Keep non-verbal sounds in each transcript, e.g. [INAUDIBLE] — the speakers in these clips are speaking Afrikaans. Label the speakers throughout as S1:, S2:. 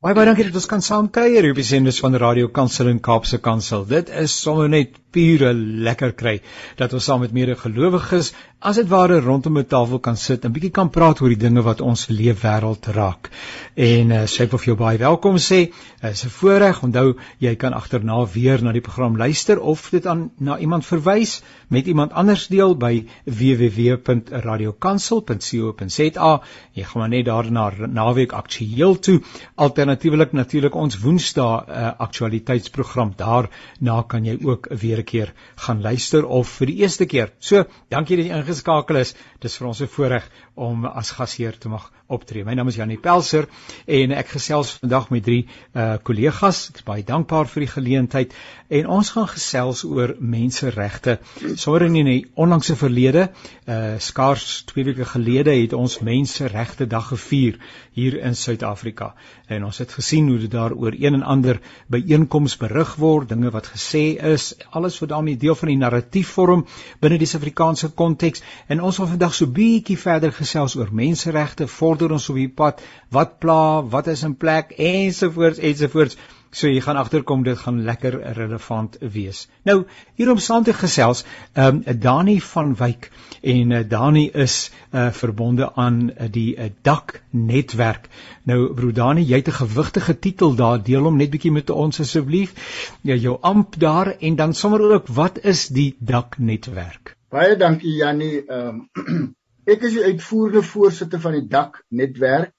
S1: Baie baie dankie dat ons kan saam kuier hier op die senders van Radio Kansel en Kaapse Kansel. Dit is sommer net pure lekker kry dat ons saam met medegelowiges as dit ware rondom 'n tafel kan sit en bietjie kan praat oor die dinge wat ons leefwêreld raak. En uh, sy wil vir jou baie welkom sê. Dit is 'n voorreg. Onthou, jy kan agterna weer na die program luister of dit aan na iemand verwys met iemand anders deel by www.radiokansel.co.za. Jy gaan maar net daar na naweek aktueel toe. Altern alternatiefelik natuurlik ons Woensdae uh, aktualiteitsprogram. Daarna kan jy ook weer 'n keer gaan luister of vir die eerste keer. So, dankie dat jy ingeskakel is. Dis vir ons 'n voorreg om as gasheer te mag optree. My naam is Janie Pelser en ek gesels vandag met drie uh kollegas. Ek is baie dankbaar vir die geleentheid en ons gaan gesels oor menseregte. Sommer in die onlangse verlede, uh skaars 2 weke gelede het ons menseregte dag gevier hier in Suid-Afrika. En ons het gesien hoe dit daar oor een en ander byeenkomste berig word, dinge wat gesê is, alles wat daarmee deel van die narratief vorm binne die Suid-Afrikaanse konteks. En ons wil vandag so bietjie verder gesels oor menseregte, vorder ons op die pad, wat pla, wat is in plek ensovoorts ensovoorts. So jy gaan agterkom dit gaan lekker relevant wees. Nou hier om saam te gesels, ehm um, Dani van Wyk en uh, Dani is uh, verbonde aan uh, die uh, dak netwerk. Nou broer Dani, jy het 'n gewigtige titel daar, deel hom net bietjie met ons asseblief. Ja, jou amp daar en dan sommer ook wat is die dak netwerk?
S2: Baie dankie Jannie. Ehm um, [CLEARS THROAT] ek is die uitvoerende voorsitter van die dak netwerk.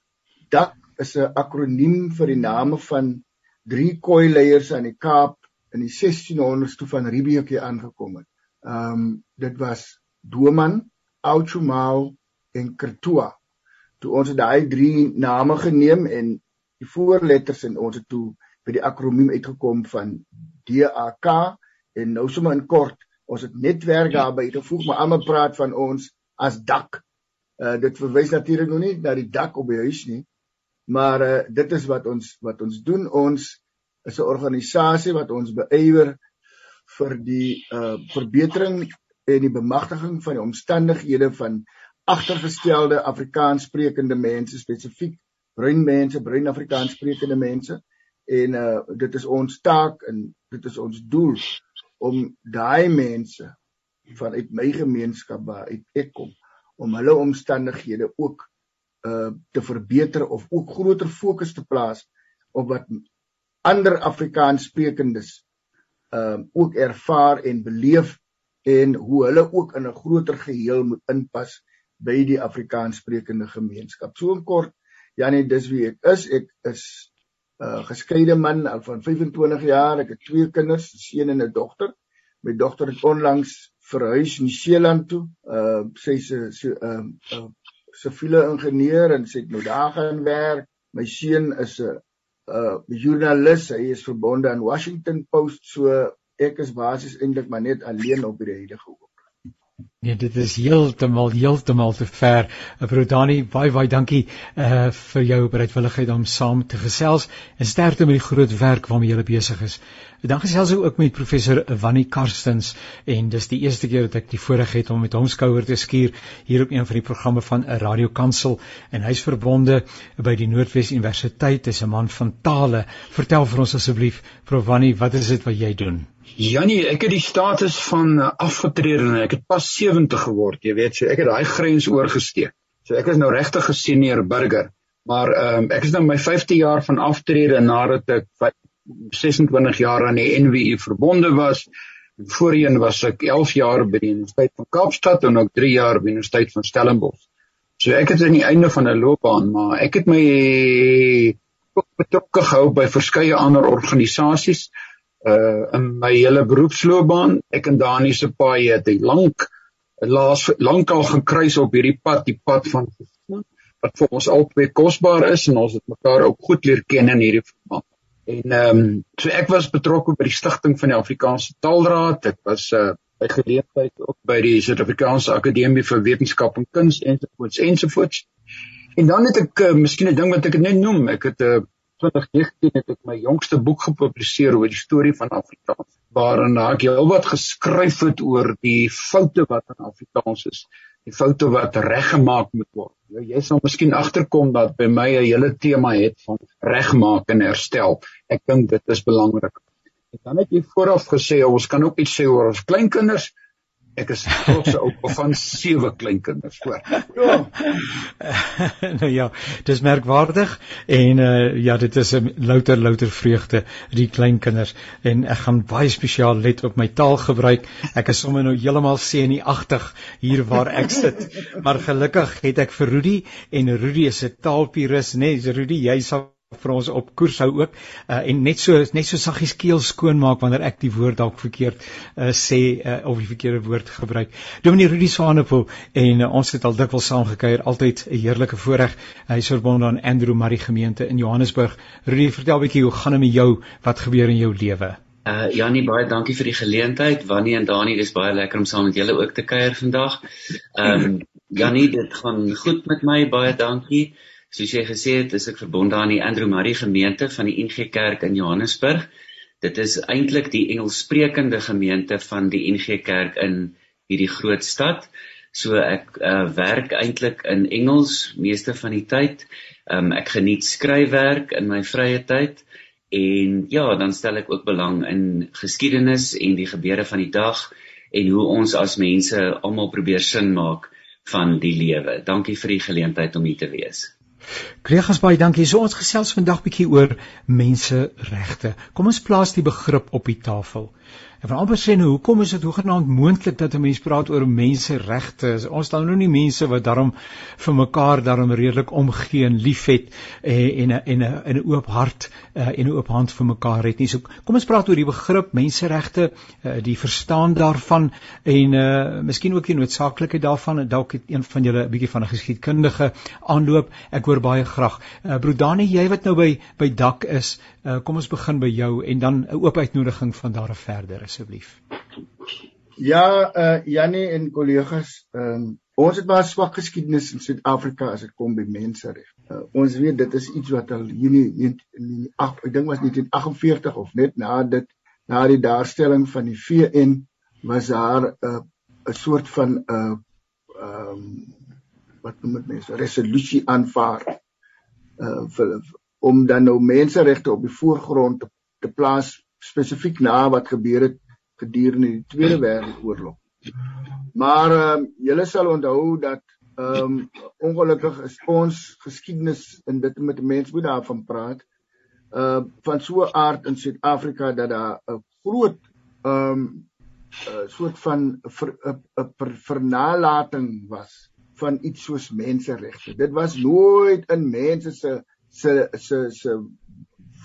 S2: Dak is 'n akroniem vir die name van drie koi leiers aan die Kaap in die 1600s toe van Riebeeck hier aangekom het. Ehm um, dit was Doman, Auchumau en Kertua. Toe ons daai drie name geneem en die voorletters en ons het toe by die akroniem uitgekom van DAK en nou sommer in kort ons het netwerk daarby gevoeg maar almal praat van ons as dak. Uh dit verwys natuurlik nog nie na die dak op die huis nie, Maar uh, dit is wat ons wat ons doen. Ons is 'n organisasie wat ons beywer vir die uh verbetering en die bemagtiging van die omstandighede van agtergestelde Afrikaans sprekende mense spesifiek bruin mense, bruin Afrikaans sprekende mense en uh dit is ons taak en dit is ons doel om daai mense vanuit my gemeenskap waar ek kom om hulle omstandighede ook uh te verbeter of ook groter fokus te plaas op wat ander Afrikaans sprekendes um uh, ook ervaar en beleef en hoe hulle ook in 'n groter geheel moet inpas by die Afrikaans sprekende gemeenskap. So in kort, Janie, dis wie ek is. Ek is 'n uh, geskeide man al van 25 jaar. Ek het twee kinders, 'n seun en 'n dogter. My dogter het onlangs verhuis in Seeland toe. Uh sy's 'n so, uh, uh siviele ingenieur en sê ek nou daar gaan werk. My seun is 'n 'n joernalis. Hy is verbonde aan Washington Post. So ek is basies eintlik maar net alleen op hierdie huidige oomblik.
S1: Nee, dit is heeltemal heeltemal te ver. Broer Dani, baie baie dankie uh vir jou bereidwilligheid om saam te gesels en sterkte met die groot werk waarmee jy besig is. Dan gesels ek ook met professor Wannie Karstens en dis die eerste keer dat ek die voorreg het om met hom skouer te skuur hier op een van die programme van 'n radiokansel en hy's verbonde by die Noordwes Universiteit. Hy's 'n man van tale. Vertel vir ons asseblief, Prof Wannie, wat is dit wat jy doen?
S3: Janie, ek het die status van uh, afgetrede ek het pas 70 geword, jy weet, so ek het daai grens oorgesteek. So ek is nou regtig 'n senior burger, maar ehm um, ek is nou my 5de jaar van aftrede nadat ek 26 jaar aan die NWU verbonde was. Voorheen was ek 11 jaar by die Universiteit van Kaapstad en ook 3 jaar by die Universiteit van Stellenbosch. So ek het aan die einde van 'n loopbaan, maar ek het my betrokke gehou by verskeie ander organisasies uh in my hele beroepsloopbaan ek en Dani se paai het lank laas lankal gekruis op hierdie pad die pad van wat vir ons albei kosbaar is en ons het mekaar ook goed leer ken in hierdie verband. En ehm um, so ek was betrokke by die stigting van die Afrikaanse Taalraad. Ek was uh by geleentheid ook by die Suid-Afrikaanse Akademie vir Wetenskap en Kuns ensovoorts ensovoorts. En dan het ek uh, miskien 'n ding wat ek net noem. Ek het 'n uh, 2019 het ek my jongste boek gepubliseer oor die storie van Afrikaans waarin ek heelwat geskryf het oor die foute wat in Afrikaans is die foute wat reggemaak moet word. Nou, jy sal miskien agterkom dat by my 'n hele tema het van regmaak en herstel. Ek dink dit is belangrik. Ek kan net hier vooraf gesê ons kan ook iets sê oor ons kleinkinders. Ek is trots op van sewe kleinkinders voor. Ja. [LAUGHS]
S1: nou ja, dis merkwaardig en uh ja, dit is 'n louter louter vreugde die kleinkinders en ek gaan baie spesiaal let op my taalgebruik. Ek is sommer nou heeltemal senuagtig hier waar ek sit. Maar gelukkig het ek vir Rudy en Rudy is 'n taalpurist, né? Nee, Rudy, jy sal vir ons op koers hou ook uh, en net so net so saggies keel skoon maak wanneer ek die woord dalk verkeerd uh, sê uh, of die verkeerde woord gebruik. Dominee Rudy Swanepoel en uh, ons het al dikwels saam gekuier, altyd 'n heerlike voorreg. Hy is verbonde aan Andrew Marie gemeente in Johannesburg. Rudy, vertel 'n bietjie hoe gaan dit met jou? Wat gebeur in jou lewe?
S4: Uh Janie, baie dankie vir die geleentheid. Wannie en Dani, dis baie lekker om saam met julle ook te kuier vandag. Ehm [CLEARS THROAT] um, Janie, dit gaan goed met my. Baie dankie. Soos jy gesê het, is ek verbonde aan die Andrew Murray gemeente van die NG Kerk in Johannesburg. Dit is eintlik die Engelssprekende gemeente van die NG Kerk in hierdie groot stad. So ek uh, werk eintlik in Engels meeste van die tyd. Um, ek geniet skryfwerk in my vrye tyd en ja, dan stel ek ook belang in geskiedenis en die gebeure van die dag en hoe ons as mense almal probeer sin maak van die lewe. Dankie vir die geleentheid om hier te wees.
S1: Kregas baie dankie. So ons gesels vandag bietjie oor menseregte. Kom ons plaas die begrip op die tafel. En van amper sê nou, hoekom is dit hoegenaamd moontlik dat 'n mens praat oor menseregte? Ons staan nou nie mense wat daarom vir mekaar daarom redelik omgee en liefhet eh, en en 'n en 'n oop hart eh, en 'n oop hand vir mekaar het nie. So kom ons praat oor die begrip menseregte, eh, die verstaan daarvan en uh miskien ook die noodsaaklikheid daarvan. Dalk het een van julle 'n bietjie van 'n geskiedkundige aanloop. Ek hoor baie graag. Uh Broer Dani, jy wat nou by by dak is, uh kom ons begin by jou en dan 'n oop uitnodiging van daar af verder asseblief.
S2: Ja, uh Jannie en kollegas, ehm um, ons het baie swak geskiedenis in Suid-Afrika as dit kom by menseregte. Uh, ons weet dit is iets wat al in in ag ek dink was 1948 of net na dit na die daarstelling van die VN was daar 'n uh, 'n soort van 'n uh, ehm um, wat noem dit mense resolusie aanvaar uh vir, om dan nou menseregte op die voorgrond te, te plaas spesifiek na wat gebeur het gedurende die Tweede Wêreldoorlog. Maar ehm uh, julle sal onthou dat ehm um, ongelukkig is ons geskiedenis in dit met mense moet daarvan praat. Uh van so 'n aard in Suid-Afrika dat daar 'n groot ehm um, 'n soort van 'n ver, ver, vernalating was van iets soos menseregte. Dit was nooit in mense se se se se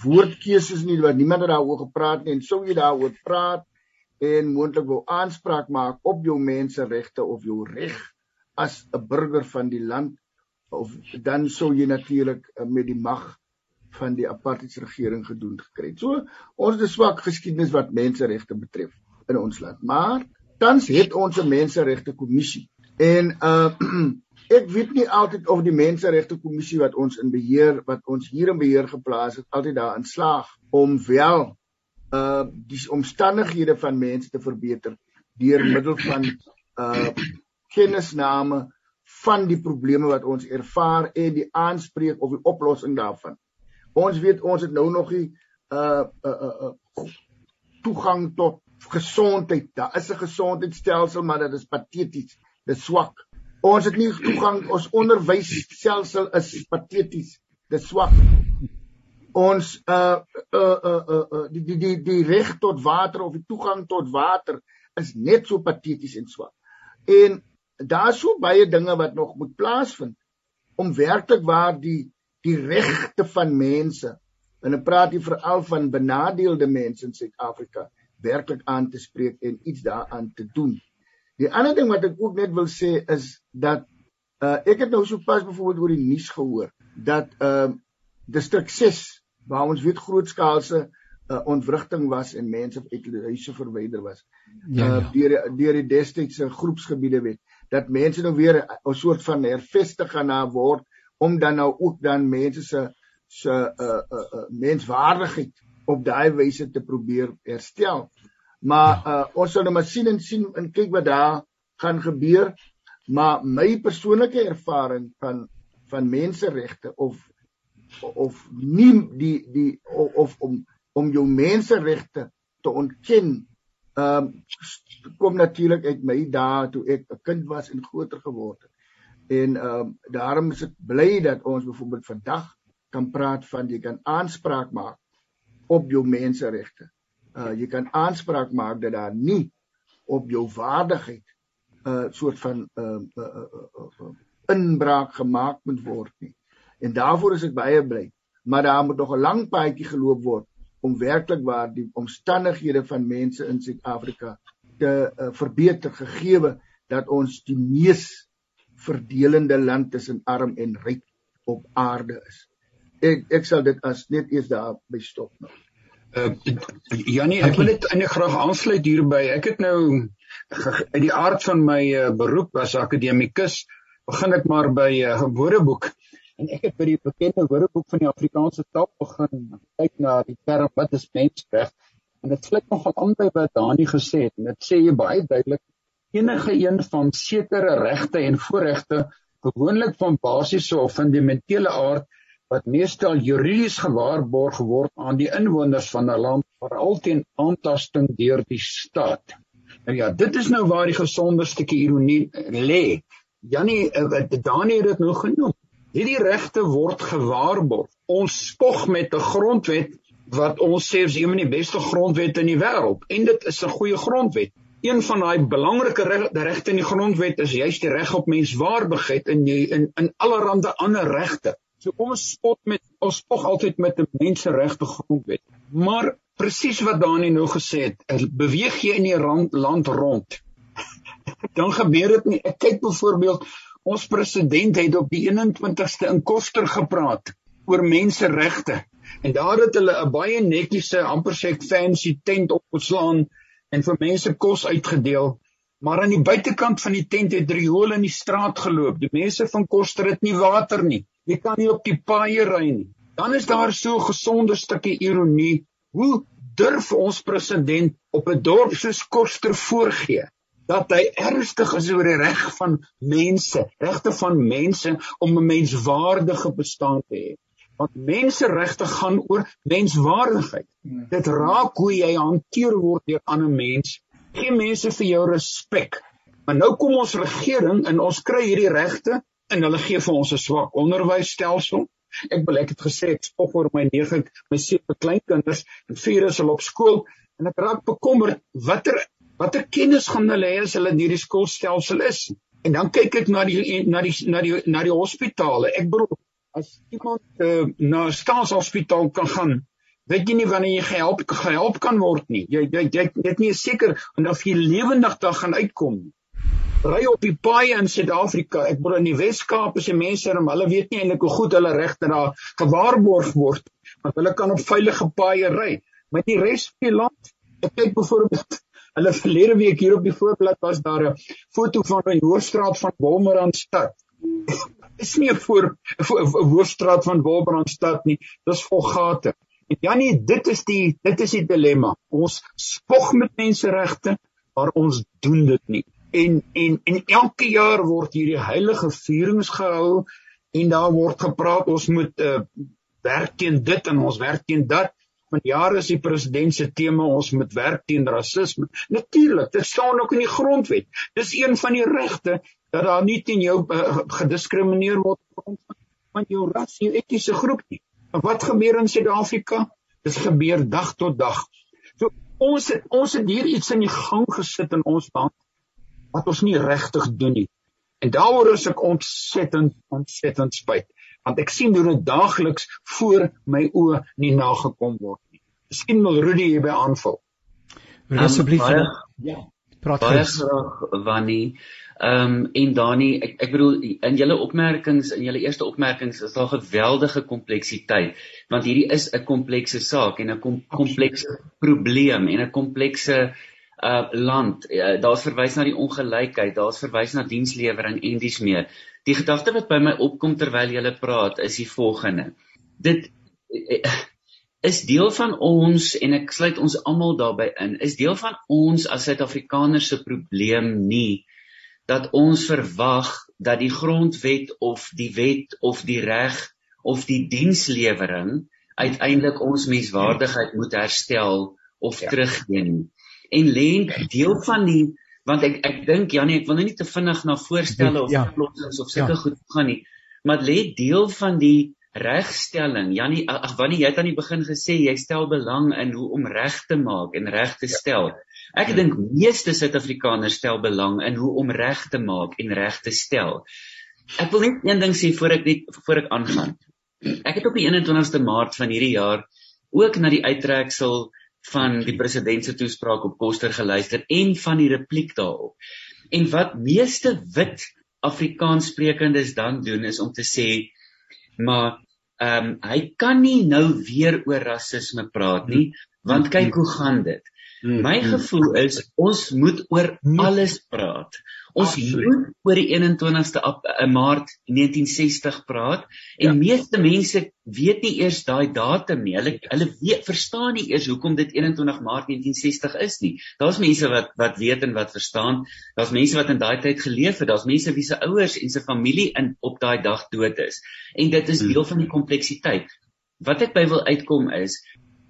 S2: woordkeuses nie wat niemand daaroor gepraat nie en sou jy daaroor praat en moontlik wou aanspraak maak op jou menseregte of jou reg as 'n burger van die land of dan sou jy natuurlik eh, met die mag van die apartheidsregering gedoen gekry. So ons het 'n swak geskiedenis wat menseregte betref in ons land. Maar tans het ons 'n menseregte kommissie en uh [CLEARS THROAT] Ek weet nie altyd of die menseregte kommissie wat ons in beheer wat ons hier in beheer geplaas het altyd daarin slaag om wel uh die omstandighede van mense te verbeter deur middel van uh kennisname van die probleme wat ons ervaar en die aanspreek of die oplossing daarvan. Ons weet ons het nou nog nie uh uh, uh, uh toegang tot gesondheid. Daar is 'n gesondheidstelsel, maar dit is pateties. Dit swak. Ons het nie toegang ons onderwysstelsel is pateties. Dit swak. Ons uh uh uh, uh, uh die die die, die reg tot water of die toegang tot water is net so pateties en swak. En daar's so baie dinge wat nog moet plaasvind om werklik waar die die regte van mense en ek praat hier veral van benadeelde mense in Suid-Afrika werklik aan te spreek en iets daaraan te doen. Die ander ding wat ek ook net wil sê is dat uh, ek het nou sopas byvoorbeeld oor die nuus gehoor dat ehm uh, distrik 6 waar ons weet grootskaalse uh, ontwrigting was en mense uit huise verwyder was. Ja, ja. Uh, deur deur die destydse groepsgebiede wet dat mense nou weer 'n soort van hervestig gaan na word om dan nou ook dan mense se se uh, uh, uh, menswaardigheid op daai wyse te probeer herstel. Maar uh, ons sal nou maar sien en sien en kyk wat daar gaan gebeur. Maar my persoonlike ervaring van van menseregte of of nie die die of, of om om jou menseregte te ontken ehm um, kom natuurlik uit my dae toe ek 'n kind was en groter geword het. En ehm um, daarom is ek bly dat ons byvoorbeeld vandag kan praat van jy kan aanspraak maak op jou menseregte. Uh jy kan aanspraak maak dat daar nie op jou waardigheid 'n uh, soort van uh, uh, uh, uh, uh, inbraak gemaak moet word nie. En daarvoor is ek baie bly. Maar daar moet nog 'n lang paadjie geloop word om werklik waar die omstandighede van mense in Suid-Afrika te uh, verbeter gegeewe dat ons die mees verdelende land tussen arm en ryk op aarde is. Ek ek sal dit as net eers daar by stop nou.
S3: Uh, Janie, ek wil net eintlik graag aansluit hierby. Ek het nou uit die aard van my uh, beroep as akademikus begin ek maar by 'n uh, eh, woordeboek. En ek het by die bekende woordeboek van die Afrikaanse taal begin kyk na die term wat is mensreg? En dit sluit nogal aan by wat Dani gesê het. En dit sê jy baie duidelik enige een van sekere regte en voorregte gewoonlik van basiese of fundamentele aard wat meestal juridies gewaarborg word aan die inwoners van 'n land veral teen aantasting deur die staat. Nou ja, dit is nou waar die gesonde stukkie ironie lê. Jannie, eh, Dani het dit nou genoem. Hierdie regte word gewaarborg. Ons spog met 'n grondwet wat ons sê is een van die beste grondwette in die wêreld en dit is 'n goeie grondwet. Een van daai belangrike regte in die grondwet is juist die reg op menswaardigheid en jy in in allerlei ander regte. So ons spot met ons spog altyd met 'n menseregte grondwet. Maar presies wat Dani nou gesê het, er beweeg jy in die rand, land rond. [LAUGHS] Dan gebeur dit nie. Ek kyk byvoorbeeld ons president het op die 21ste in Koster gepraat oor menseregte. En daar het hulle 'n baie netjiese amper sê ek fancy tent opgeslaan en vir mense kos uitgedeel. Maar aan die buitekant van die tent het riole in die straat geloop. Die mense van Koster het nie water nie. Jy kan nie op die paaie ry nie. Dan is daar so 'n gesonde stukkie ironie. Hoe durf ons president op 'n dorp soos Koster voorgee dat hy ernstig is oor die reg van mense, regte van mense om 'n menswaardige bestaan te hê? Want menseregte gaan oor menswaardigheid. Dit raak hoe jy hanteer word deur ander mense. Geen mense vir jou respek. Maar nou kom ons regering en ons kry hierdie regte en hulle gee vir ons 'n swak onderwysstelsel. Ek wil ek het gesê ek spog oor my 9 my sewe kleinkinders en vier is al op skool en ek raak bekommerd watter watter kennis gaan hulle hê as hulle in hierdie skoolstelsel is. En dan kyk ek na die na die na die na die hospitale. Ek bedoel as iemand uh, na 'n staatshospitaal kan gaan weet jy nie wanneer jy gehelp gehelp kan word nie. Jy jy jy weet nie seker of jy lewendig daar gaan uitkom nie ry op die paaie in Suid-Afrika. Ek bedoel in die Wes-Kaap is die mense en hulle weet nie eintlik hoe goed hulle regte daar gewaarborg word, want hulle kan op veilige paaie ry. Maar die res van die land, ek kyk byvoorbeeld hulle verlede week hier op die voorblad was daar 'n foto van 'n hoofstraat van Wolmerandstad. is nie 'n voor 'n hoofstraat van Wolmerandstad nie, dis vol gate. En Janie, dit is die dit is die dilemma. Ons spog met menseregte, maar ons doen dit nie en en en elke jaar word hierdie heilige vierings gehou en daar word gepraat ons moet uh, werk teen dit en ons werk teen dat. Van jare is die president se tema ons moet werk teen rasisme. Natuurlik dit staan ook in die grondwet. Dis een van die regte dat daar nie teen jou uh, gediskrimineer word van jou ras jou etiese groep nie. En wat gebeur in Suid-Afrika? Dit gebeur dag tot dag. So ons het, ons het hier iets in die gang gesit in ons land wat ons nie regtig doen nie. En daaroor is ek ontsettend ontsettend spyt, want ek sien hoe dit daagliks voor my oë nie nagekom word nie. Miskien wil Rudy hierby aanvul.
S1: Asseblief. Um,
S4: ja. Praat graag wanneer Ehm um, en Dani, ek ek bedoel in julle opmerkings, in julle eerste opmerkings is daar geweldige kompleksiteit, want hierdie is 'n komplekse saak en 'n kom, komplekse probleem en 'n komplekse uh land. Uh, daar's verwys na die ongelykheid, daar's verwys na dienslewering en dis meer. Die gedagte wat by my opkom terwyl jy praat is die volgende. Dit uh, is deel van ons en ek sluit ons almal daarbey in. Is deel van ons as Suid-Afrikaners se probleem nie dat ons verwag dat die grondwet of die wet of die reg of die dienslewering uiteindelik ons menswaardigheid moet herstel of ja. teruggee nie. En lê deel van die want ek ek dink Janie ek wil nou nie te vinnig na voorstelle of ja. oplossings of sulke ja. goed gaan nie maar lê deel van die regstelling Janie ag wanneer jy het aan die begin gesê jy stel belang in hoe om reg te maak en reg te ja. stel ek ja. dink meeste Suid-Afrikaners stel belang in hoe om reg te maak en reg te stel ek wil net een ding sê voor ek net voor ek aangaan ek het op die 21ste Maart van hierdie jaar ook na die uittreksel van die president se toespraak op Koster geluister en van die repliek daarop. En wat meeste wit Afrikaanssprekendes dan doen is om te sê maar ehm um, hy kan nie nou weer oor rasisme praat nie want kyk hoe gaan dit. Mm, My mm. gevoel is ons moet oor mm. alles praat. Ons moet oor die 21ste eh, Maart 1960 praat en ja. meeste mense weet nie eers daai datum nie. Hulle hulle weet verstaan nie eers hoekom dit 21 Maart 1960 is nie. Daar's mense wat wat weet en wat verstaan. Daar's mense wat in daai tyd geleef het. Daar's mense wie se ouers en se familie in op daai dag dood is. En dit is deel van die kompleksiteit. Wat ek by wil uitkom is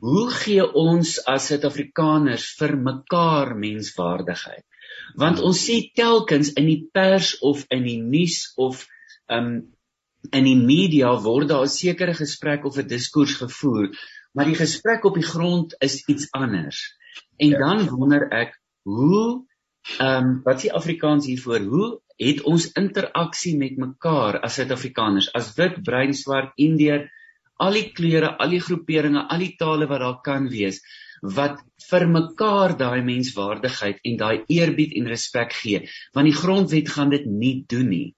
S4: Hoe gee ons as Suid-Afrikaners vir mekaar menswaardigheid? Want ons sien telkens in die pers of in die nuus of um in die media word daar 'n sekere gesprek of 'n diskurs gevoer, maar die gesprek op die grond is iets anders. En ja. dan wonder ek hoe um wat s'ie Afrikaans hiervoor? Hoe het ons interaksie met mekaar as Suid-Afrikaners, as wit, bruin, swart, Indiër, al die kleure, al die groeperinge, al die tale wat daar kan wees wat vir mekaar daai menswaardigheid en daai eerbied en respek gee want die grondwet gaan dit nie doen nie.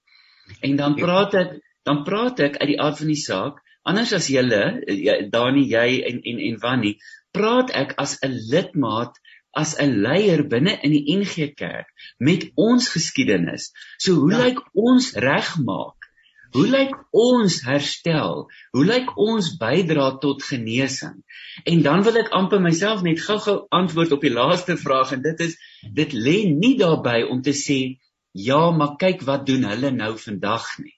S4: En dan praat ek dan praat ek uit die aard van die saak anders as julle ja, Dani jy en en en Wannie praat ek as 'n lidmaat as 'n leier binne in die NG Kerk met ons geskiedenis. So hoe ja. lyk ons regmaak? Hoe lyk ons herstel? Hoe lyk ons bydra tot genesing? En dan wil ek amper myself net gou-gou antwoord op die laaste vraag en dit is dit lê nie daarbey om te sê ja, maar kyk wat doen hulle nou vandag nie.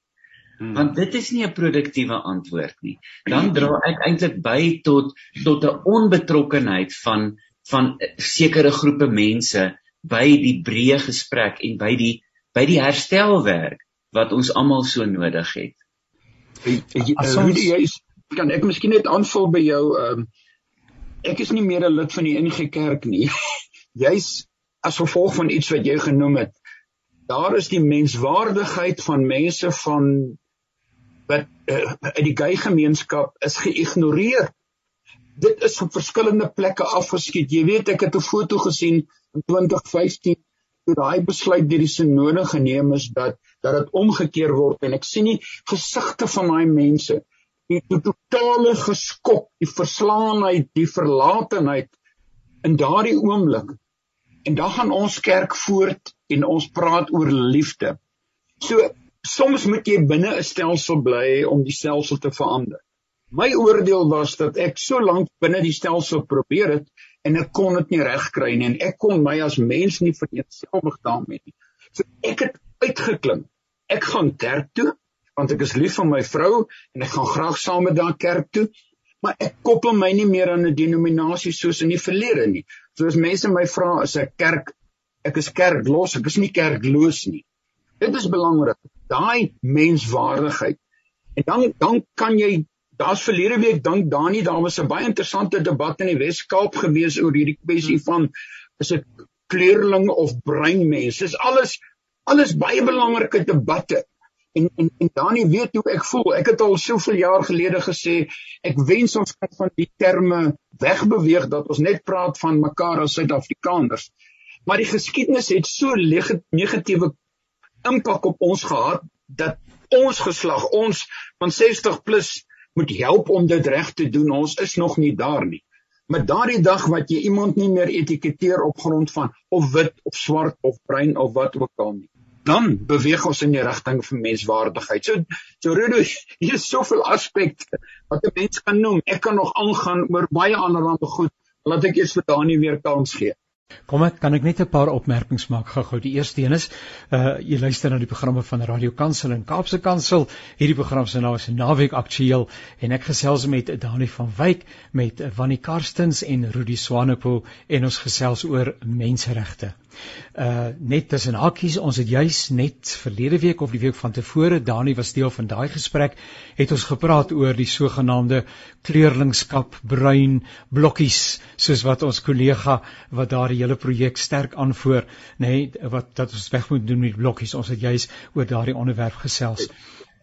S4: Hmm. Want dit is nie 'n produktiewe antwoord nie. Dan dra ek eintlik by tot tot 'n onbetrokkenheid van van sekere groepe mense by die breë gesprek en by die by die herstelwerk wat ons almal so nodig het.
S3: As ons jy is, kan ek miskien net aanvul by jou ehm um, ek is nie meer 'n lid van die NG Kerk nie. [LAUGHS] Jy's as gevolg van iets wat jy genoem het. Daar is die menswaardigheid van mense van wat uh, uit die gay gemeenskap is geïgnoreer. Dit is op verskillende plekke afgeskiet. Jy weet ek het 'n foto gesien in 2015 toe daai besluit deur die sinode geneem is dat dat dit omgekeer word. En ek sien nie gesigte van daai mense die, die totale geskok die verslaanheid die verlatenheid in daardie oomblik. En dan gaan ons kerk voort en ons praat oor liefde. So soms moet jy binne 'n stelsel bly om die stelsel te verander. My oordeel was dat ek so lank binne die stelsel probeer het en ek kon dit nie regkry nie en ek kon my as mens nie vereenselwig daarmee nie. So ek het uitgeklink ek gaan kerk toe want ek is lief vir my vrou en ek gaan graag saam met haar kerk toe maar ek koppel my nie meer aan 'n denominasie soos in die verlede nie. Soos mense my vra is ek kerk ek is kerklos ek is nie kerkloos nie. Dit is belangrik daai menswaardigheid. En dan dan kan jy daar's verlede week dank Dani daar was 'n baie interessante debat in die Wes-Kaap gewees oor hierdie kwessie van is dit kleurling of bruin mense dis alles alles baie belangrike debatte. En en en Dani weet hoe ek voel. Ek het al soveel jaar gelede gesê ek wens ons kan van die terme wegbeweeg dat ons net praat van mekaar as Suid-Afrikaners. Maar die geskiedenis het so negatiewe impak op ons gehad dat ons geslag, ons van 60 plus moet help om dit reg te doen. Ons is nog nie daar nie. Met daardie dag wat jy iemand nie meer etiketeer op grond van of wit of swart of bruin of wat ook al nie dan beweeg ons in die rigting van menswaardigheid. So so Rudo, hier is soveel aspekte wat 'n mens kan noem. Ek kan nog aangaan oor baie ander rande goed. Laat ek eers vir Dani weer kans gee.
S1: Kom ek kan ek net 'n paar opmerkings maak gou-gou. Die eerste een is uh jy luister na die programme van Radio Kansel en Kaapse Kansel. Hierdie program se naam is Naweek Aktueel en ek gesels met Dani van Wyk met Wannie Karstens en Rudy Swanepoel en ons gesels oor menseregte. Uh net tussen hakies, ons het juis net verlede week of die week van tevore, Dani was deel van daai gesprek, het ons gepraat oor die sogenaamde kleurlingskap bruin blokkies, soos wat ons kollega wat daar hele projek sterk aanvoer, nê, nee, wat dat ons weg moet doen met blokkies. Ons het juis oor daardie onderwerp gesels.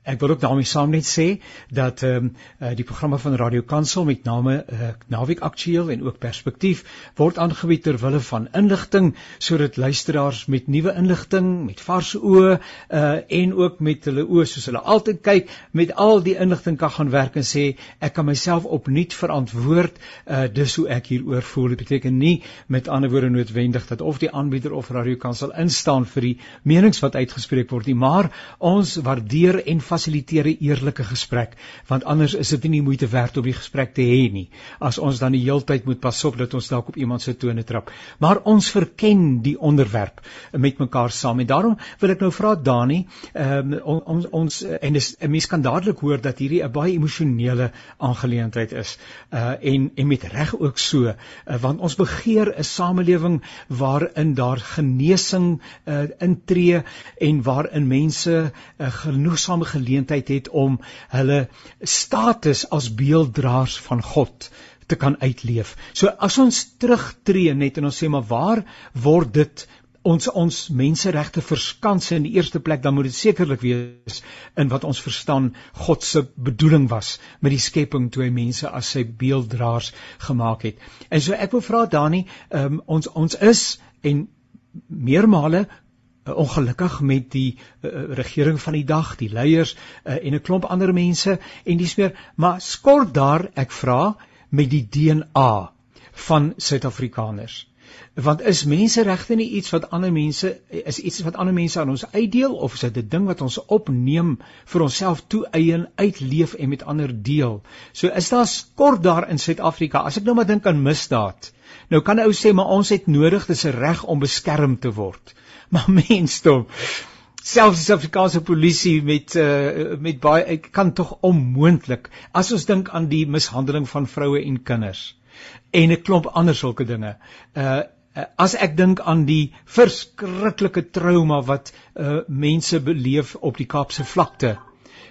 S1: Ek wil ook daarmee saam net sê dat ehm um, uh, die programme van Radio Kansel met name uh, Naweek Aktueel en ook Perspektief word aangebied ter wille van inligting sodat luisteraars met nuwe inligting, met vars oë uh, en ook met hulle oë soos hulle altyd kyk, met al die inligting kan gaan werk en sê ek kan myself opnuut verantwoord uh, dis hoe ek hieroor voel. Dit beteken nie met ander woorde noodwendig dat of die aanbieder of Radio Kansel instaan vir die menings wat uitgespreek word nie, maar ons waardeer en fasiliteer 'n eerlike gesprek want anders is dit nie moeite werd om die gesprek te hê nie. As ons dan die heeltyd moet pas op dat ons dalk op iemand se tone trap. Maar ons verken die onderwerp met mekaar saam. En daarom wil ek nou vra Dani um, ons ons en dis 'n mens kan dadelik hoor dat hierdie 'n baie emosionele aangeleentheid is. Uh, en en met reg ook so uh, want ons begeer 'n samelewing waarin daar genesing uh, intree en waarin mense uh, genoegsame geleentheid het om hulle status as beelddraers van God te kan uitleef. So as ons terugtreë net en ons sê maar waar word dit ons ons menseregte verskans in die eerste plek dan moet dit sekerlik wees in wat ons verstaan God se bedoeling was met die skepping toe hy mense as sy beelddraers gemaak het. En so ek wil vra Dani, um, ons ons is en meermale uh, ongelukkig met die uh, regering van die dag, die leiers uh, en 'n klomp ander mense en dis meer, maar skort daar, ek vra, met die DNA van Suid-Afrikaners. Want is menseregte nie iets wat ander mense is iets wat ander mense aan ons uitdeel of is dit 'n ding wat ons opneem vir onsself toeëien, uitleef en met ander deel? So is daar skort daar in Suid-Afrika. As ek nou maar dink aan misdaad. Nou kan 'n ou sê maar ons het nodig dis 'n reg om beskerm te word. [LAUGHS] Maar mensdom selfs die Suid-Afrikaanse polisie met uh, met baie kan tog onmoontlik as ons dink aan die mishandeling van vroue en kinders en 'n klomp ander sulke dinge. Uh as ek dink aan die verskriklike trauma wat uh mense beleef op die Kaapse vlakte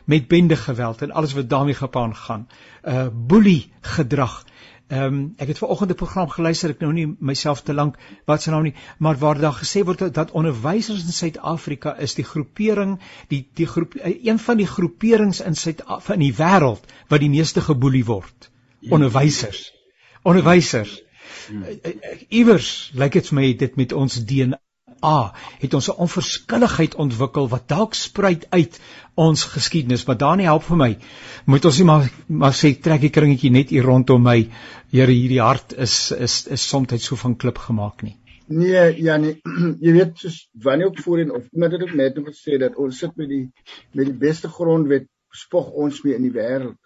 S1: met bende geweld en alles wat daarmee gepaard gaan. Uh boelie gedrag. Ehm um, ek het ver oggend 'n program geluister, ek nou nie myself te lank wat se naam nie, maar waar daar gesê word dat onderwysers in Suid-Afrika is die groepering, die die groep eh, een van die groeperings in Suid in die wêreld wat die meeste geboelie word. Ja. Onderwysers. Onderwysers. Hmm. Eh, eh, iewers lyk dit vir my dit met ons DNA A het ons 'n onverskilligheid ontwikkel wat dalk spruit uit ons geskiedenis, maar daar nie help vir my. Moet ons nie maar maar sê trek die kringetjie net hier rondom my. Here, hierdie hart is is is soms so van klip gemaak nie.
S2: Nee, ja nee, [CLEARS THROAT] jy weet soos wanneer ook voorheen of iemand het ook net gesê dat ons sit met die met die beste grondwet spog ons mee in die wêreld.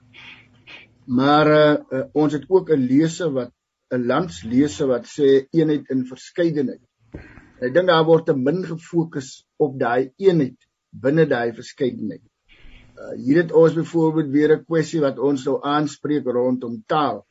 S2: Maar uh, uh, ons het ook 'n lese wat 'n landslese wat sê eenheid in verskeidenheid. Ek dink daar word te min gefokus op daai eenheid binne daai verskeidenheid. Uh, hier het ons byvoorbeeld weer 'n kwessie wat ons nou aanspreek rondom taal.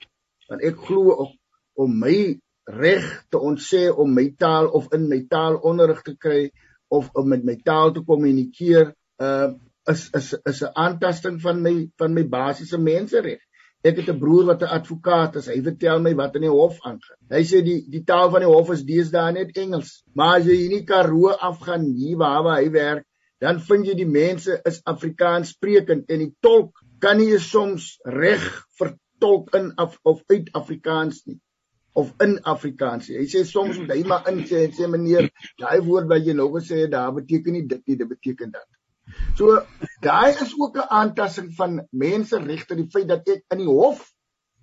S2: Want ek glo op om my reg te ontsê om my taal of in my taal onderrig te kry of om met my taal te kommunikeer, uh is is is 'n aantasting van my van my basiese mensereg. Ek het 'n broer wat 'n advokaat is. Hy vertel my wat in die hof aangaan. Hy sê die die taal van die hof is deesdae net Engels. Maar as jy in die Karoo afgaan hier waar waar hy werk, dan vind jy die mense is Afrikaans sprekend en die tolk kan nie soms reg vertolk in af, of uit Afrikaans nie of in Afrikaans. Hy sê soms moet hy maar in sê en sê meneer, daai woord wat jy nou gesê het, daar beteken nie dit nie, dit beteken dat. So daai is ook 'n aantasting van menseregte, die feit dat ek in die hof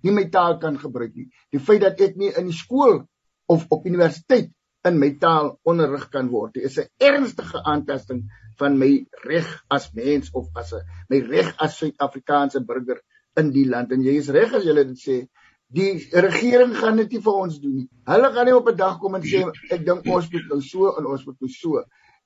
S2: nie my taal kan gebruik nie. Die feit dat ek nie in die skool of op universiteit in my taal onderrig kan word. Dit is 'n ernstige aantasting van my reg as mens of as 'n my reg as Suid-Afrikaanse burger in die land. En jy is reg as jy dit sê, Die regering gaan dit nie vir ons doen nie. Hulle gaan nie op 'n dag kom en sê ek dink ons moet nou so en ons moet nou so.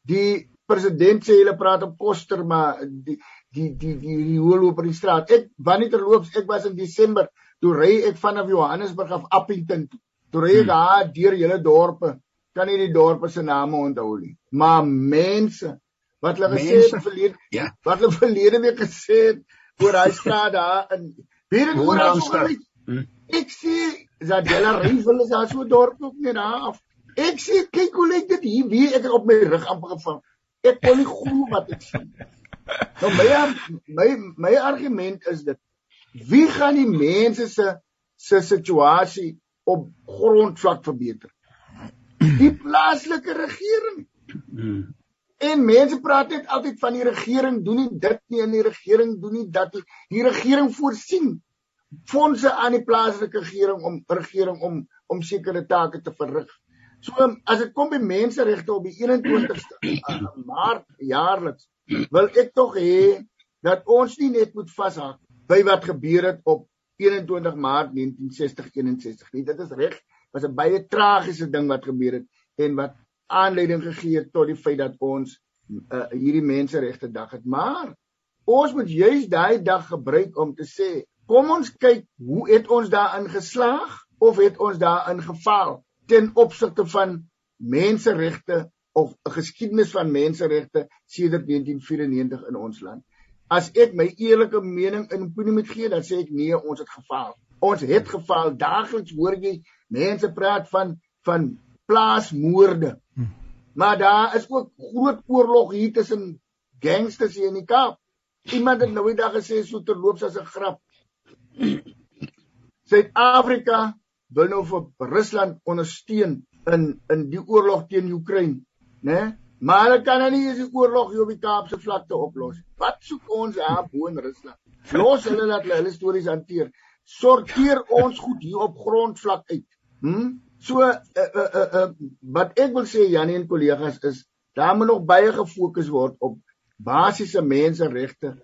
S2: Die president sê hulle praat op koster maar die die die die die hoel op die straat. Ek wanneer terloops ek was in Desember toe ry ek vanaf Johannesburg af Appington toe. Toe ry ek hmm. daar deur hele dorpe. Kan nie die dorpe se name onthou nie. Maar mense wat hulle gesê het verlede ja. wat hulle verlede week gesê het oor hy straat daar in Wie het oor ons gery? Hmm. Ek sê dat hulle rival is daar so dorp ook net daar af. Ek sê kyk hoe lyk dit hier wie ek op my rug amper gevang. Ek kon nie glo wat ek sien. Nou my my my argument is dit wie gaan die mense se se situasie op grondvlak verbeter? Die plaaslike regering. Hmm. En mense praat net altyd van die regering doen nie dit nie en die regering doen nie dat die, die regering voorsien fondse aan die plaaslike regering om regering om om sekere take te verrig. So as dit kom by menseregte op die 21ste uh, Maart jaarliks wil ek tog hê dat ons nie net moet vashak by wat gebeur het op 21 Maart 1960 61 nie. Dit is reg, was 'n baie tragiese ding wat gebeur het en wat aanleiding gegee het tot die feit dat ons uh, hierdie menseregte dag het. Maar ons moet juis daai dag gebruik om te sê, kom ons kyk hoe het ons daarin geslaag of het ons daarin gefaal ten opsigte van menseregte of 'n geskiedenis van menseregte sedert 1994 in ons land. As ek my eerlike mening in opinie moet gee, dan sê ek nee, ons het gefaal. Ons het gefaal. Daagliks hoor jy mense praat van van plaasmoorde. Hm. Maar daar is ook groot oorlog hier tussen gangsters hier in die Kaap. Iemand het nou die dag gesê so terloops as 'n grap. Suid-Afrika vir Rusland ondersteun in in die oorlog teen Oekraïne, né? Maar hulle kan nou nie eens die oorlog hier op die Kaapse vlakte oplos. Wat soek ons daar bo in Rusland? Los hulle dat hulle hulle stories hanteer. Sorteer ons goed hier op grondvlak uit. Hm? So uh, uh, uh, uh, wat ek wil sê Janie en kollegas is daar moet nog baie gefokus word op basiese menseregte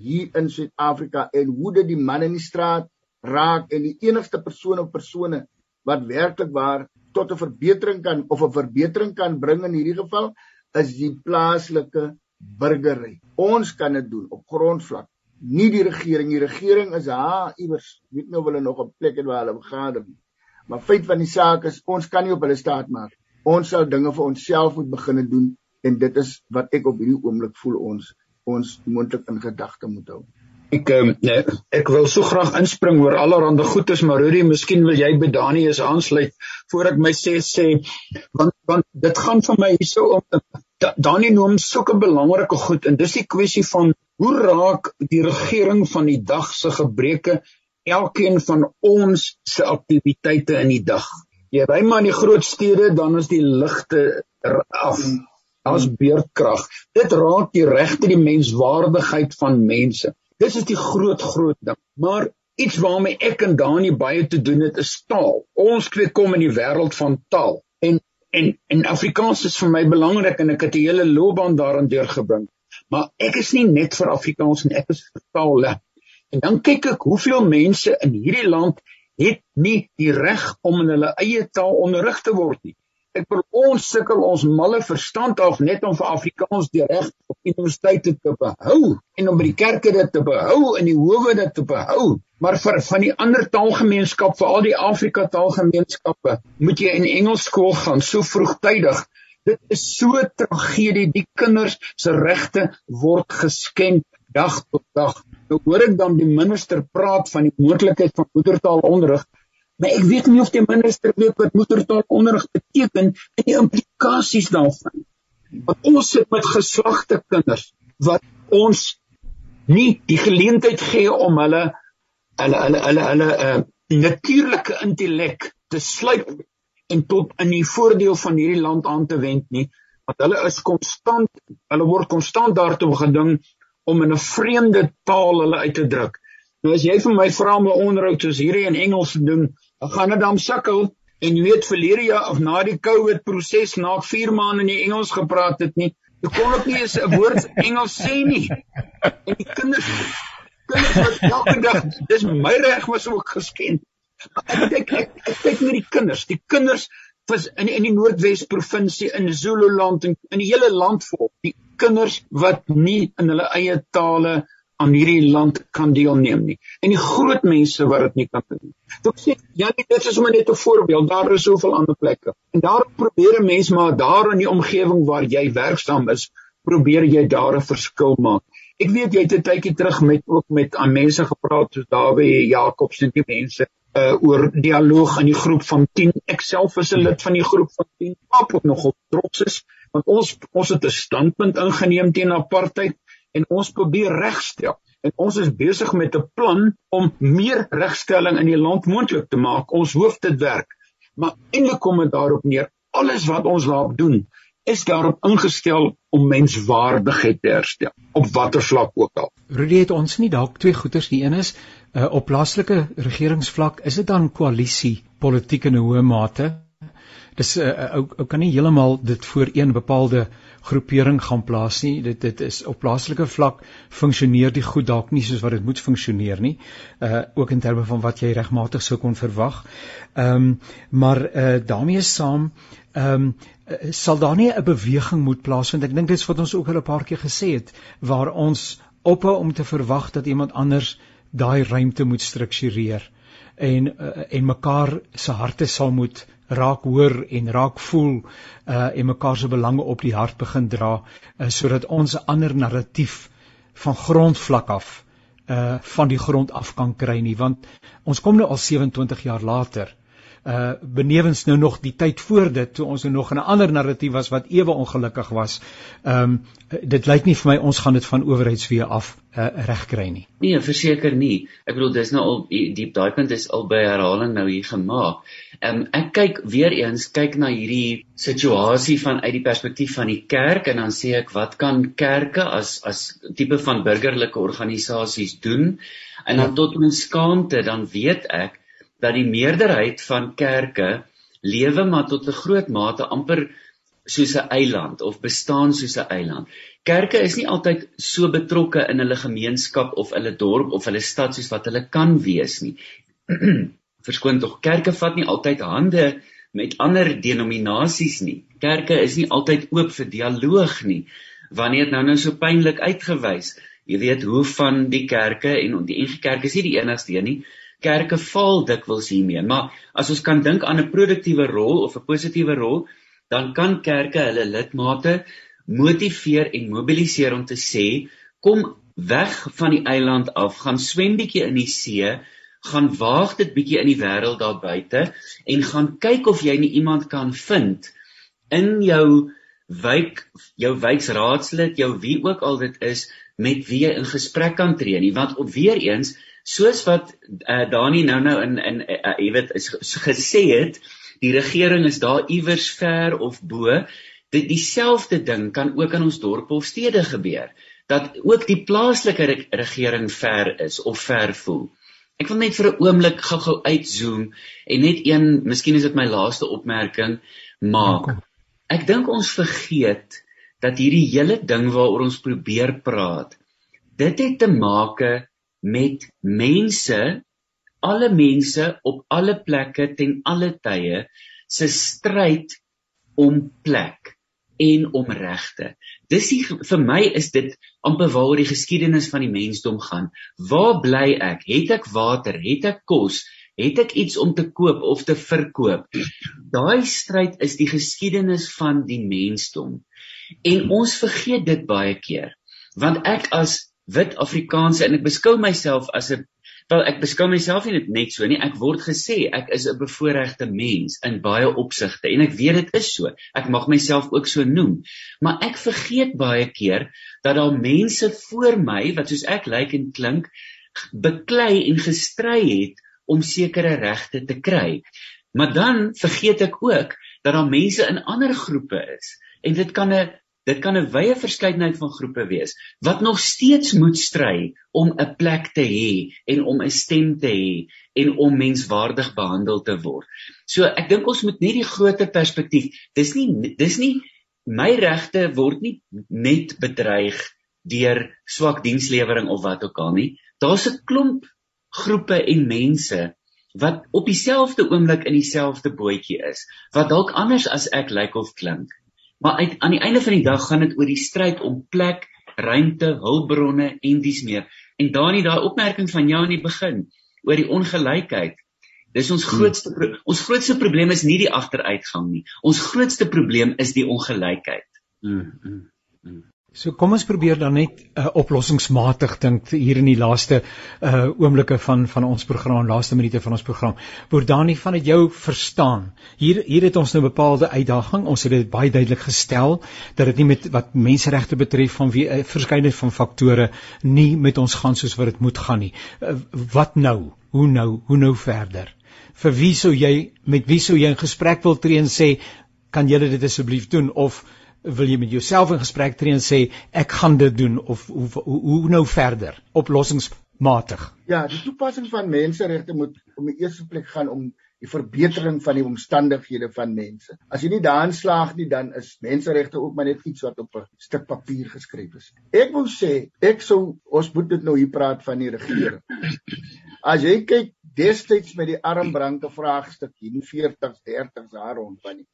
S2: hier in Suid-Afrika en hoe dit die man in die straat raak en die enigste persoon of persone wat werklik waar tot 'n verbetering kan of 'n verbetering kan bring in hierdie geval is die plaaslike burgery. Ons kan dit doen op grondvlak, nie die regering. Die regering is ha iewers, weet nou hulle nog 'n plek het waar hulle vergader. Maar feit van die saak is ons kan nie op hulle staat maak. Ons sal dinge vir onsself moet begin doen en dit is wat ek op hierdie oomblik voel ons ons moontlik in gedagte moet hou.
S3: Ek um, nee, ek wil so graag inspring oor allerlei goedes maar Rudy, miskien wil jy by Dani is aansluit voor ek my sê sê want want dit gaan vir my hierso om Dani noem sulke belangrike goed en dis die kwessie van hoe raak die regering van die dag se gebreke elkeen van ons se aktiwiteite in die dag. Jy ry maar in die groot stede, dan is die ligte af. As beerdkrag. Dit raak die regte die menswaardigheid van mense. Dis is die groot groot ding. Maar iets waarmee ek en Dani baie te doen het is taal. Ons twee kom in die wêreld van taal. En en en Afrikaans is vir my belangrik en ek het 'n hele loopbaan daarin deurgebring. Maar ek is nie net vir Afrikaans nie, ek is vir taal. En dan kyk ek hoeveel mense in hierdie land het nie die reg om in hulle eie taal onderrig te word nie. Ek wil ons sukkel ons malle verstand af net om vir Afrikaans die reg op universiteite te behou en om by die kerke dit te behou en die howe dit te behou. Maar vir van die ander taalgemeenskap, vir al die Afrika taalgemeenskappe, moet jy in Engels skool gaan so vroegtydig. Dit is so tragedie. Die kinders se regte word geskenk dag tot dag. Nou hoor ek dan die minister praat van die moontlikheid van moedertaalonderrig, maar ek weet nie of die minister weet wat moedertaalonderrig beteken en die implikasies daarvan. Want ons sit met geslagte kinders wat ons nie die geleentheid gee om hulle hulle hulle hulle hulle uh, natuurlike intellek te sluip en tot in die voordeel van hierdie land aan te wend nie want hulle is konstant hulle word konstant daartoe geding om in 'n vreemde taal hulle uit te druk. Nou as jy vir my vra om 'n onderhoud soos hierdie in Engels te doen, dan gaan dit dan sukkel en jy weet verlede jaar of na die COVID proses na 4 maande in die Engels gepraat het nie, ek kon ook nie eens 'n woord Engels sê nie. En die kinders kinders wat elke dag dis my reg was ook geskend. Ek ek, ek kyk na die kinders. Die kinders was in in die Noordwes provinsie in Zululand en in die hele land vol. Die kinders wat nie in hulle eie tale aan hierdie land kan deelneem nie. En die groot mense wat dit nie kan doen. Ek sê ja, dit is sommer net 'n voorbeeld. Daar is soveel ander plekke. En daar probeer 'n mens maar daar in die omgewing waar jy werksaam is, probeer jy daar 'n verskil maak. Ek weet jy het 'n tydjie terug met ook met aan mense gepraat soos Dawie Jacobs en die mense uh oor dialoog in die groep van 10. Ek self is 'n lid van die groep van 10. Ek ook nogal trots is want ons ons het 'n standpunt ingeneem teen apartheid en ons probeer regstel. En ons is besig met 'n plan om meer regstelling in die land moontlik te maak. Ons hoef dit werk. Maar eintlik kom dit daarop neer alles wat ons laat doen is daarop ingestel om menswaardigheid te herstel op watter vlak ook al.
S1: Rudy het ons nie dalk twee goeters die een is uh, op plaaslike regeringsvlak is dit dan koalisie politiek in 'n hoë mate. Dis 'n uh, ou ou kan nie heeltemal dit voor een bepaalde groepering gaan plaas nie. Dit dit is op plaaslike vlak funksioneer die goed dalk nie soos wat dit moet funksioneer nie. Uh ook in terme van wat jy regmatig sou kon verwag. Ehm um, maar uh daarmee saam ehm um, sal daar nie 'n beweging moet plaasvind. Ek dink dit is wat ons ook al 'n paar keer gesê het waar ons ophou om te verwag dat iemand anders daai ruimte moet struktureer en uh, en mekaar se harte sal moet raak hoor en raak voel uh, en mekaar se belange op die hart begin dra uh, sodat ons 'n ander narratief van grondvlak af uh van die grond af kan kry nie want ons kom nou al 27 jaar later uh benewens nou nog die tyd voor dit toe ons nou nog in 'n ander narratief was wat ewe ongelukkig was. Ehm um, dit lyk nie vir my ons gaan dit van owerheidswee af uh, regkry nie.
S4: Nee, verseker nie. Ek bedoel dis nou al diep daai punt is al by herhaling nou hier gemaak. Um, ek kyk weer eens kyk na hierdie situasie van uit die perspektief van die kerk en dan sê ek wat kan kerke as as tipe van burgerlike organisasies doen? En dan tot my skaamte dan weet ek dat die meerderheid van kerke lewe maar tot 'n groot mate amper soos 'n eiland of bestaan soos 'n eiland. Kerke is nie altyd so betrokke in hulle gemeenskap of hulle dorp of hulle stad soos wat hulle kan wees nie. [CLEARS THROAT] Verskoon tog, kerke vat nie altyd hande met ander denominasies nie. Kerke is nie altyd oop vir dialoog nie. Wanneer dit nou nou so pynlik uitgewys, jy weet hoe van die kerke en die NG Kerk is nie die enigste een nie, kerke val dikwels hiermee, maar as ons kan dink aan 'n produktiewe rol of 'n positiewe rol, dan kan kerke hulle lidmate motiveer en mobiliseer om te sê, kom weg van die eiland af, gaan swem bietjie in die see, gaan waag dit bietjie in die wêreld daar buite en gaan kyk of jy nie iemand kan vind in jou wyk, jou wyksraadslid, jou wie ook al dit is met wie jy in gesprek kan tree nie, want op weer eens soos wat uh, Dani nou nou in in uh, jy weet is gesê het die regering is daar iewers ver of bo dit dieselfde ding kan ook in ons dorpe of stede gebeur dat ook die plaaslike re regering ver is of ver voel ek wil net vir 'n oomblik gou-gou uitzoom en net een miskien is dit my laaste opmerking maak ek dink ons vergeet dat hierdie hele ding waaroor ons probeer praat dit het te make met mense alle mense op alle plekke ten alle tye se stryd om plek en om regte. Dis die, vir my is dit amper waaroor die geskiedenis van die mensdom gaan. Waar bly ek? Het ek water? Het ek kos? Het ek iets om te koop of te verkoop? Daai stryd is die geskiedenis van die mensdom. En ons vergeet dit baie keer. Want ek as wit Afrikaanse en ek beskou myself as 'n wel ek beskou myself nie net so nie. Ek word gesê ek is 'n bevoordeelde mens in baie opsigte en ek weet dit is so. Ek mag myself ook so noem. Maar ek vergeet baie keer dat daar mense voor my wat soos ek lyk en klink beklei en gestry het om sekere regte te kry. Maar dan vergeet ek ook dat daar mense in ander groepe is en dit kan 'n Dit kan 'n wye verskeidenheid van groepe wees wat nog steeds moet stry om 'n plek te hê en om 'n stem te hê en om menswaardig behandel te word. So ek dink ons moet net die groter perspektief. Dis nie dis nie my regte word nie net bedreig deur swak dienslewering of wat ook al nie. Daar's 'n klomp groepe en mense wat op dieselfde oomblik in dieselfde bootjie is, wat dalk anders as ek lyk of klink. Maar uit, aan die einde van die dag gaan dit oor die stryd om plek, ruimte, hulpbronne en dies meer. En Dani, daai opmerking van jou aan die begin oor die ongelykheid. Dis ons hmm. grootste hmm. ons grootste probleem is nie die agteruitgang nie. Ons grootste probleem is die ongelykheid. Hmm.
S1: Hmm. hmm. So kom ons probeer dan net uh, oplossingsmatig dink hier in die laaste uh oomblikke van van ons program, laaste minute van ons program. Boerdani van dit jou verstaan. Hier hier het ons nou 'n bepaalde uitdaging. Ons het dit baie duidelik gestel dat dit nie met wat menseregte betref van wie 'n uh, eh, verskeidenheid van faktore nie met ons gaan soos wat dit moet gaan nie. Uh, wat nou? Hoe nou? Hoe nou verder? Vir wie sou jy met wie sou jy in gesprek wil tree en sê kan julle dit asseblief doen of wil jy met jouself in gesprek tree en sê ek gaan dit doen of hoe hoe, hoe nou verder? Oplossingsmatig.
S2: Ja die toepassing van menseregte moet om die eerste plek gaan om die verbetering van die omstandighede van mense. As jy nie daarin slaag nie dan is menseregte ook maar net iets wat op 'n stuk papier geskryf is. Ek wil sê ek sou ons moet dit nou hier praat van die regering. As jy kyk destyds met die armbranke vraagstuk hier in 40s 30s daar rond van die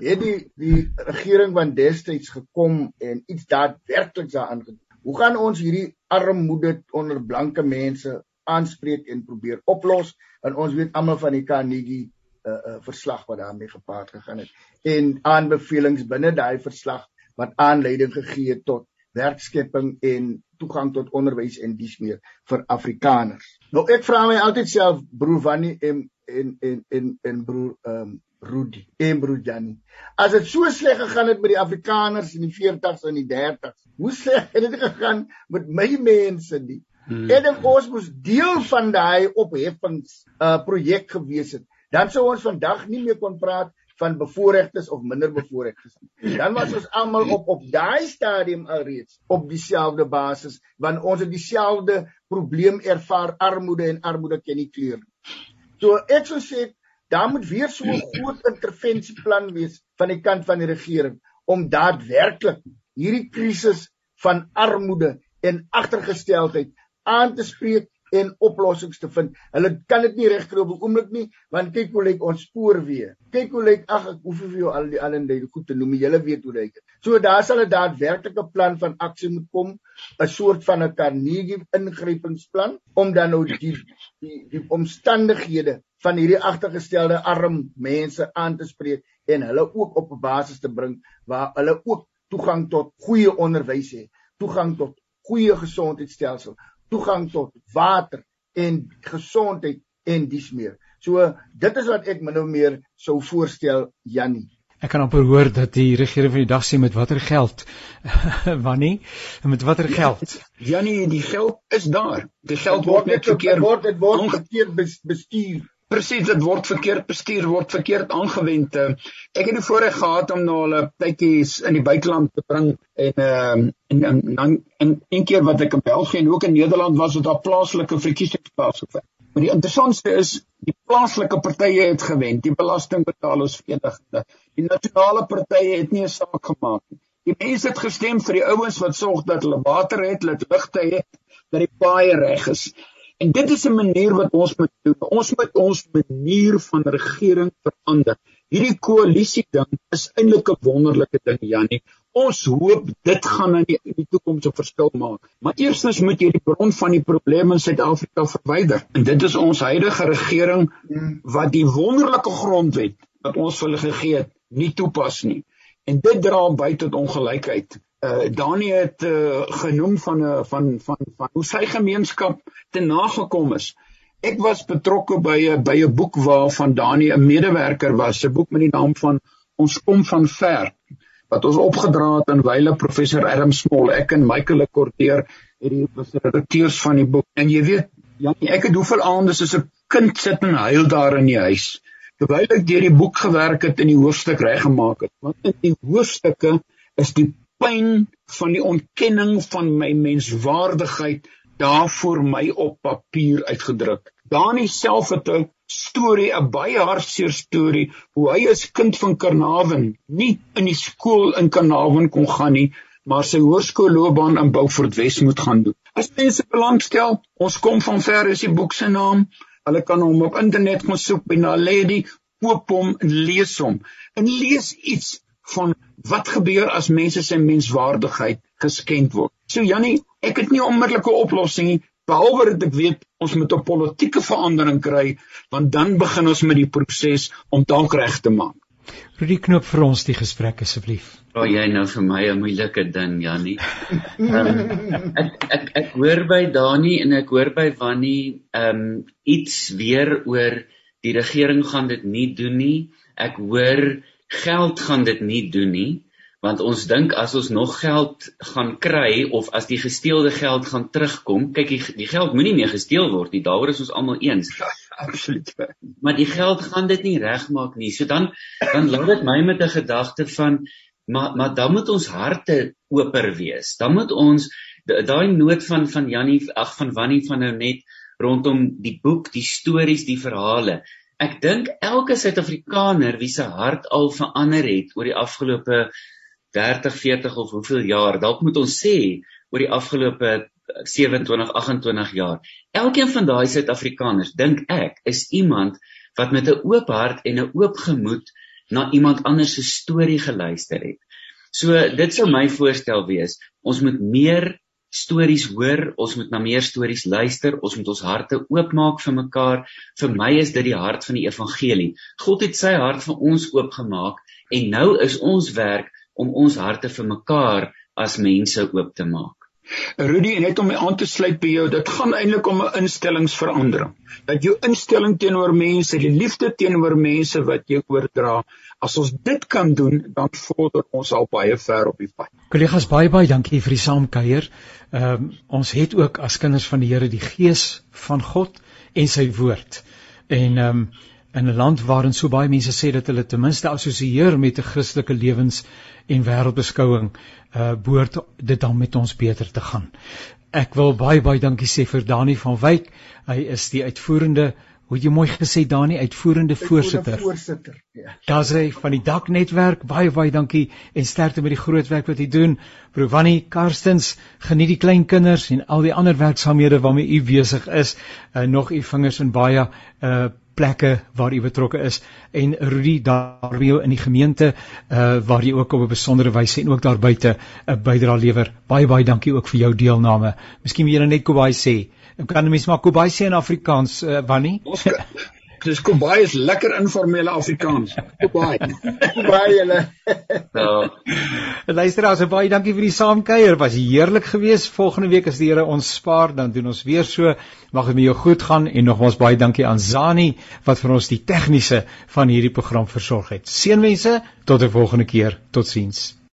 S2: het die die regering van destyds gekom en iets daadwerklik daaraan gedoen. Hoe gaan ons hierdie armoede onder blanke mense aanspreek en probeer oplos? En ons weet almal van die Carnegie uh, uh verslag wat daarmee gepaard gegaan het en aanbevelings binne daai verslag wat aanleiding gegee het tot werkskepping en toegang tot onderwys en dies meer vir Afrikaners. Nou ek vra my altyd self broer Wannie en en en en, en broer ehm um, Rudy en broer Jani. As dit so sleg gegaan het met die Afrikaners in die 40s en die 30s, hoe sleg het dit gegaan met my mense nie? Hmm. En ons moes deel van daai opheffings uh projek gewees het. Dan sou ons vandag nie meer kon praat van bevoorregtes of minder bevoorregtes nie. Dan was ons almal op op daai stadium alreeds op dieselfde basis want ons het dieselfde probleem ervaar armoede en armoede ken nie kleur. So ek sou sê daar moet weer so 'n groot intervensieplan wees van die kant van die regering om daadwerklik hierdie krisis van armoede en agtergesteldheid aan te spreek en oplossings te vind. Hulle kan dit nie regkry op 'n oomblik nie, want kyk hoe lyk ons spoorweë. Kyk hoe lyk ag ek hoef vir jou al die allende goed te noem, julle weet hoe lyk dit. So daar sal 'n daadwerklike plan van aksie moet kom, 'n soort van 'n Carnegie ingrypingsplan om dan nou die die die omstandighede van hierdie agtergestelde arm mense aan te spreek en hulle ook op 'n basis te bring waar hulle ook toegang tot goeie onderwys het, toegang tot goeie gesondheidstelsel, toegang tot water en gesondheid en dies meer. So dit is wat ek min of meer sou voorstel Jannie.
S1: Ek kan amper hoor dat die regering van die dag sê met watter geld? [LAUGHS] Wanneer? Met watter geld?
S3: Jannie, die geld is daar. Die geld word net verkeerd
S2: word dit word verkeerd bestuur.
S3: Presies, dit word verkeerd bestuur, word verkeerd aangewend. Eh, ek het die voorreg gehad om na hulle tydjies in die buiteland te bring en ehm uh, en en dan en een keer wat ek in België en ook in Nederland was, het daar plaaslike verkiesings plaasgevind. Maar die interessantste is die plaaslike partye het gewen, die belastingbetalers verenigde. Die nasionale partye het nie 'n saak gemaak nie. Die mense het gestem vir die ouens wat sorg dat hulle water het, dat ligte het, dat die paaie reg is. En dit is 'n manier wat ons moet doen. Ons moet ons manier van regering verander. Hierdie koalisie ding is eintlik 'n wonderlike ding, Jannie. Ons hoop dit gaan in die, in die toekoms 'n verskil maak. Maar eerstens moet jy die bron van die probleme in Suid-Afrika verwyder. En dit is ons huidige regering wat die wonderlike grondwet wat ons vir hulle gegee het, nie toepas nie. En dit dra by tot ongelykheid uh Dani het uh, genoem van 'n uh, van van van hoe sy gemeenskap te nagekom is. Ek was betrokke by 'n by 'n boek waarvan Dani 'n medewerker was, 'n boek met die naam van Ons kom van ver wat ons opgedra het aan wyle professor Adam Small. Ek en Michael Lekorteer het die redakteurs van die boek. En jy weet, Janie, ek het hoeveel aande soos 'n kind sit en huil daar in die huis terwyl ek deur die boek gewerk het en die hoofstuk reggemaak het. Want in die hoofstukke is die pyn van die ontkenning van my menswaardigheid daarvoor my op papier uitgedruk. Dani self het 'n storie, 'n baie hartseer storie, hoe hy as kind van Karnawen nie in die skool in Karnawen kon gaan nie, maar sy hoërskoolloopbaan in Beaufort Wes moet gaan doen. As mense belangstel, ons kom van ver is die boek se naam. Hulle kan hom op internet gaan soek by Naledi, koop hom en lees hom. En lees iets van wat gebeur as mense se menswaardigheid geskend word. So Jannie, ek het nie onmiddellike oplossing nie behalwe dat ek weet ons moet 'n politieke verandering kry want dan begin ons met die proses om dalk reg te maak.
S1: Rudy knoop vir ons die gesprek asseblief.
S4: O, oh, jy nou vir my 'n moeilike ding, Jannie. Um, ek ek ek hoor by Dani en ek hoor by Wannie, ehm um, iets weer oor die regering gaan dit nie doen nie. Ek hoor geld gaan dit nie doen nie want ons dink as ons nog geld gaan kry of as die gesteelde geld gaan terugkom, kyk die, die geld moenie meer gesteel word nie. Daaroor is ons almal eens.
S3: absoluut.
S4: Maar die geld gaan dit nie regmaak nie. So dan dan laat dit my met 'n gedagte van maar maar dan moet ons harte oper wees. Dan moet ons daai noot van van Jannie ag van Wannie van nou net rondom die boek, die stories, die verhale. Ek dink elke Suid-Afrikaner wie se hart al verander het oor die afgelope 30, 40 of hoeveel jaar, dalk moet ons sê oor die afgelope 27 28 jaar. Elkeen van daai Suid-Afrikaners dink ek is iemand wat met 'n oop hart en 'n oop gemoed na iemand anders se storie geluister het. So dit sou my voorstel wees. Ons moet meer stories hoor, ons moet na meer stories luister, ons moet ons harte oopmaak vir mekaar. Vir my is dit die hart van die evangelie. God het sy hart vir ons oopgemaak en nou is ons werk om ons harte vir mekaar as mense oop te maak.
S3: Rudy net om aan te sluit by jou, dit gaan eintlik om 'n instellingsverandering. Dat jou instelling teenoor mense, die liefde teenoor mense wat jy oordra, as ons dit kan doen, dan vorder ons al baie ver op die pad.
S1: Kollegas, baie baie dankie vir die saamkuier. Ehm um, ons het ook as kinders van die Here die gees van God en sy woord. En ehm um, in 'n land waarin so baie mense sê dat hulle ten minste assosieer met 'n Christelike lewens en wêreldbeskouing, uh behoort dit dan met ons beter te gaan. Ek wil baie baie dankie sê vir Dani van Wyk. Hy is die uitvoerende Hoe jy mooi gesê Dani uitvoerende voorsitter.
S2: Voorsitter. Ja.
S1: Daar's hy van die daknetwerk. Baie baie dankie en sterkte met die groot werk wat jy doen. Provani Karstens, geniet die klein kinders en al die ander werksaamhede waarmee u besig is. Uh, nog u vingers in baie uh plekke waar u betrokke is en Rudy daarby in die gemeente uh, waar jy ook op 'n besondere wyse en ook daar buite 'n bydrae lewer. Baie baie dankie ook vir jou deelname. Miskien wil jy net Kobai sê. Ek kan mens maar Kobai sê in Afrikaans, uh, Wannie.
S3: Dis Kobai is lekker informele Afrikaans. Kobai.
S2: Kobai julle.
S4: Ja. [LAUGHS]
S1: Luisteraars, baie dankie vir die saamkuier. Was heerlik geweest. Volgende week as die Here ons spaar, dan doen ons weer so. Mag dit met jou goed gaan en nogmaals baie dankie aan Zani wat vir ons die tegniese van hierdie program versorg het. Seënwense tot 'n volgende keer. Totsiens.